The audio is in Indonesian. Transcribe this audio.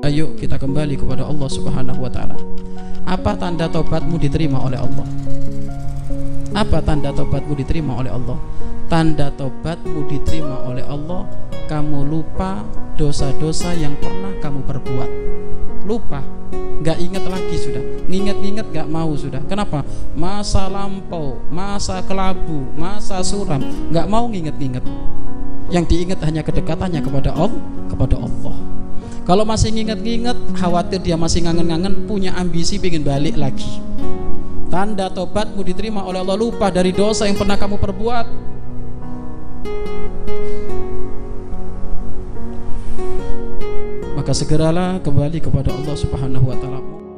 ayo kita kembali kepada Allah Subhanahu wa taala. Apa tanda tobatmu diterima oleh Allah? Apa tanda tobatmu diterima oleh Allah? Tanda tobatmu diterima oleh Allah, kamu lupa dosa-dosa yang pernah kamu perbuat. Lupa, nggak ingat lagi sudah. Nginget-nginget nggak mau sudah. Kenapa? Masa lampau, masa kelabu, masa suram, nggak mau nginget-nginget. Yang diingat hanya kedekatannya kepada Allah, kepada Allah. Kalau masih nginget-nginget, khawatir dia masih ngangen-ngangen, punya ambisi ingin balik lagi. Tanda tobatmu diterima oleh Allah lupa dari dosa yang pernah kamu perbuat. Maka segeralah kembali kepada Allah Subhanahu wa taala.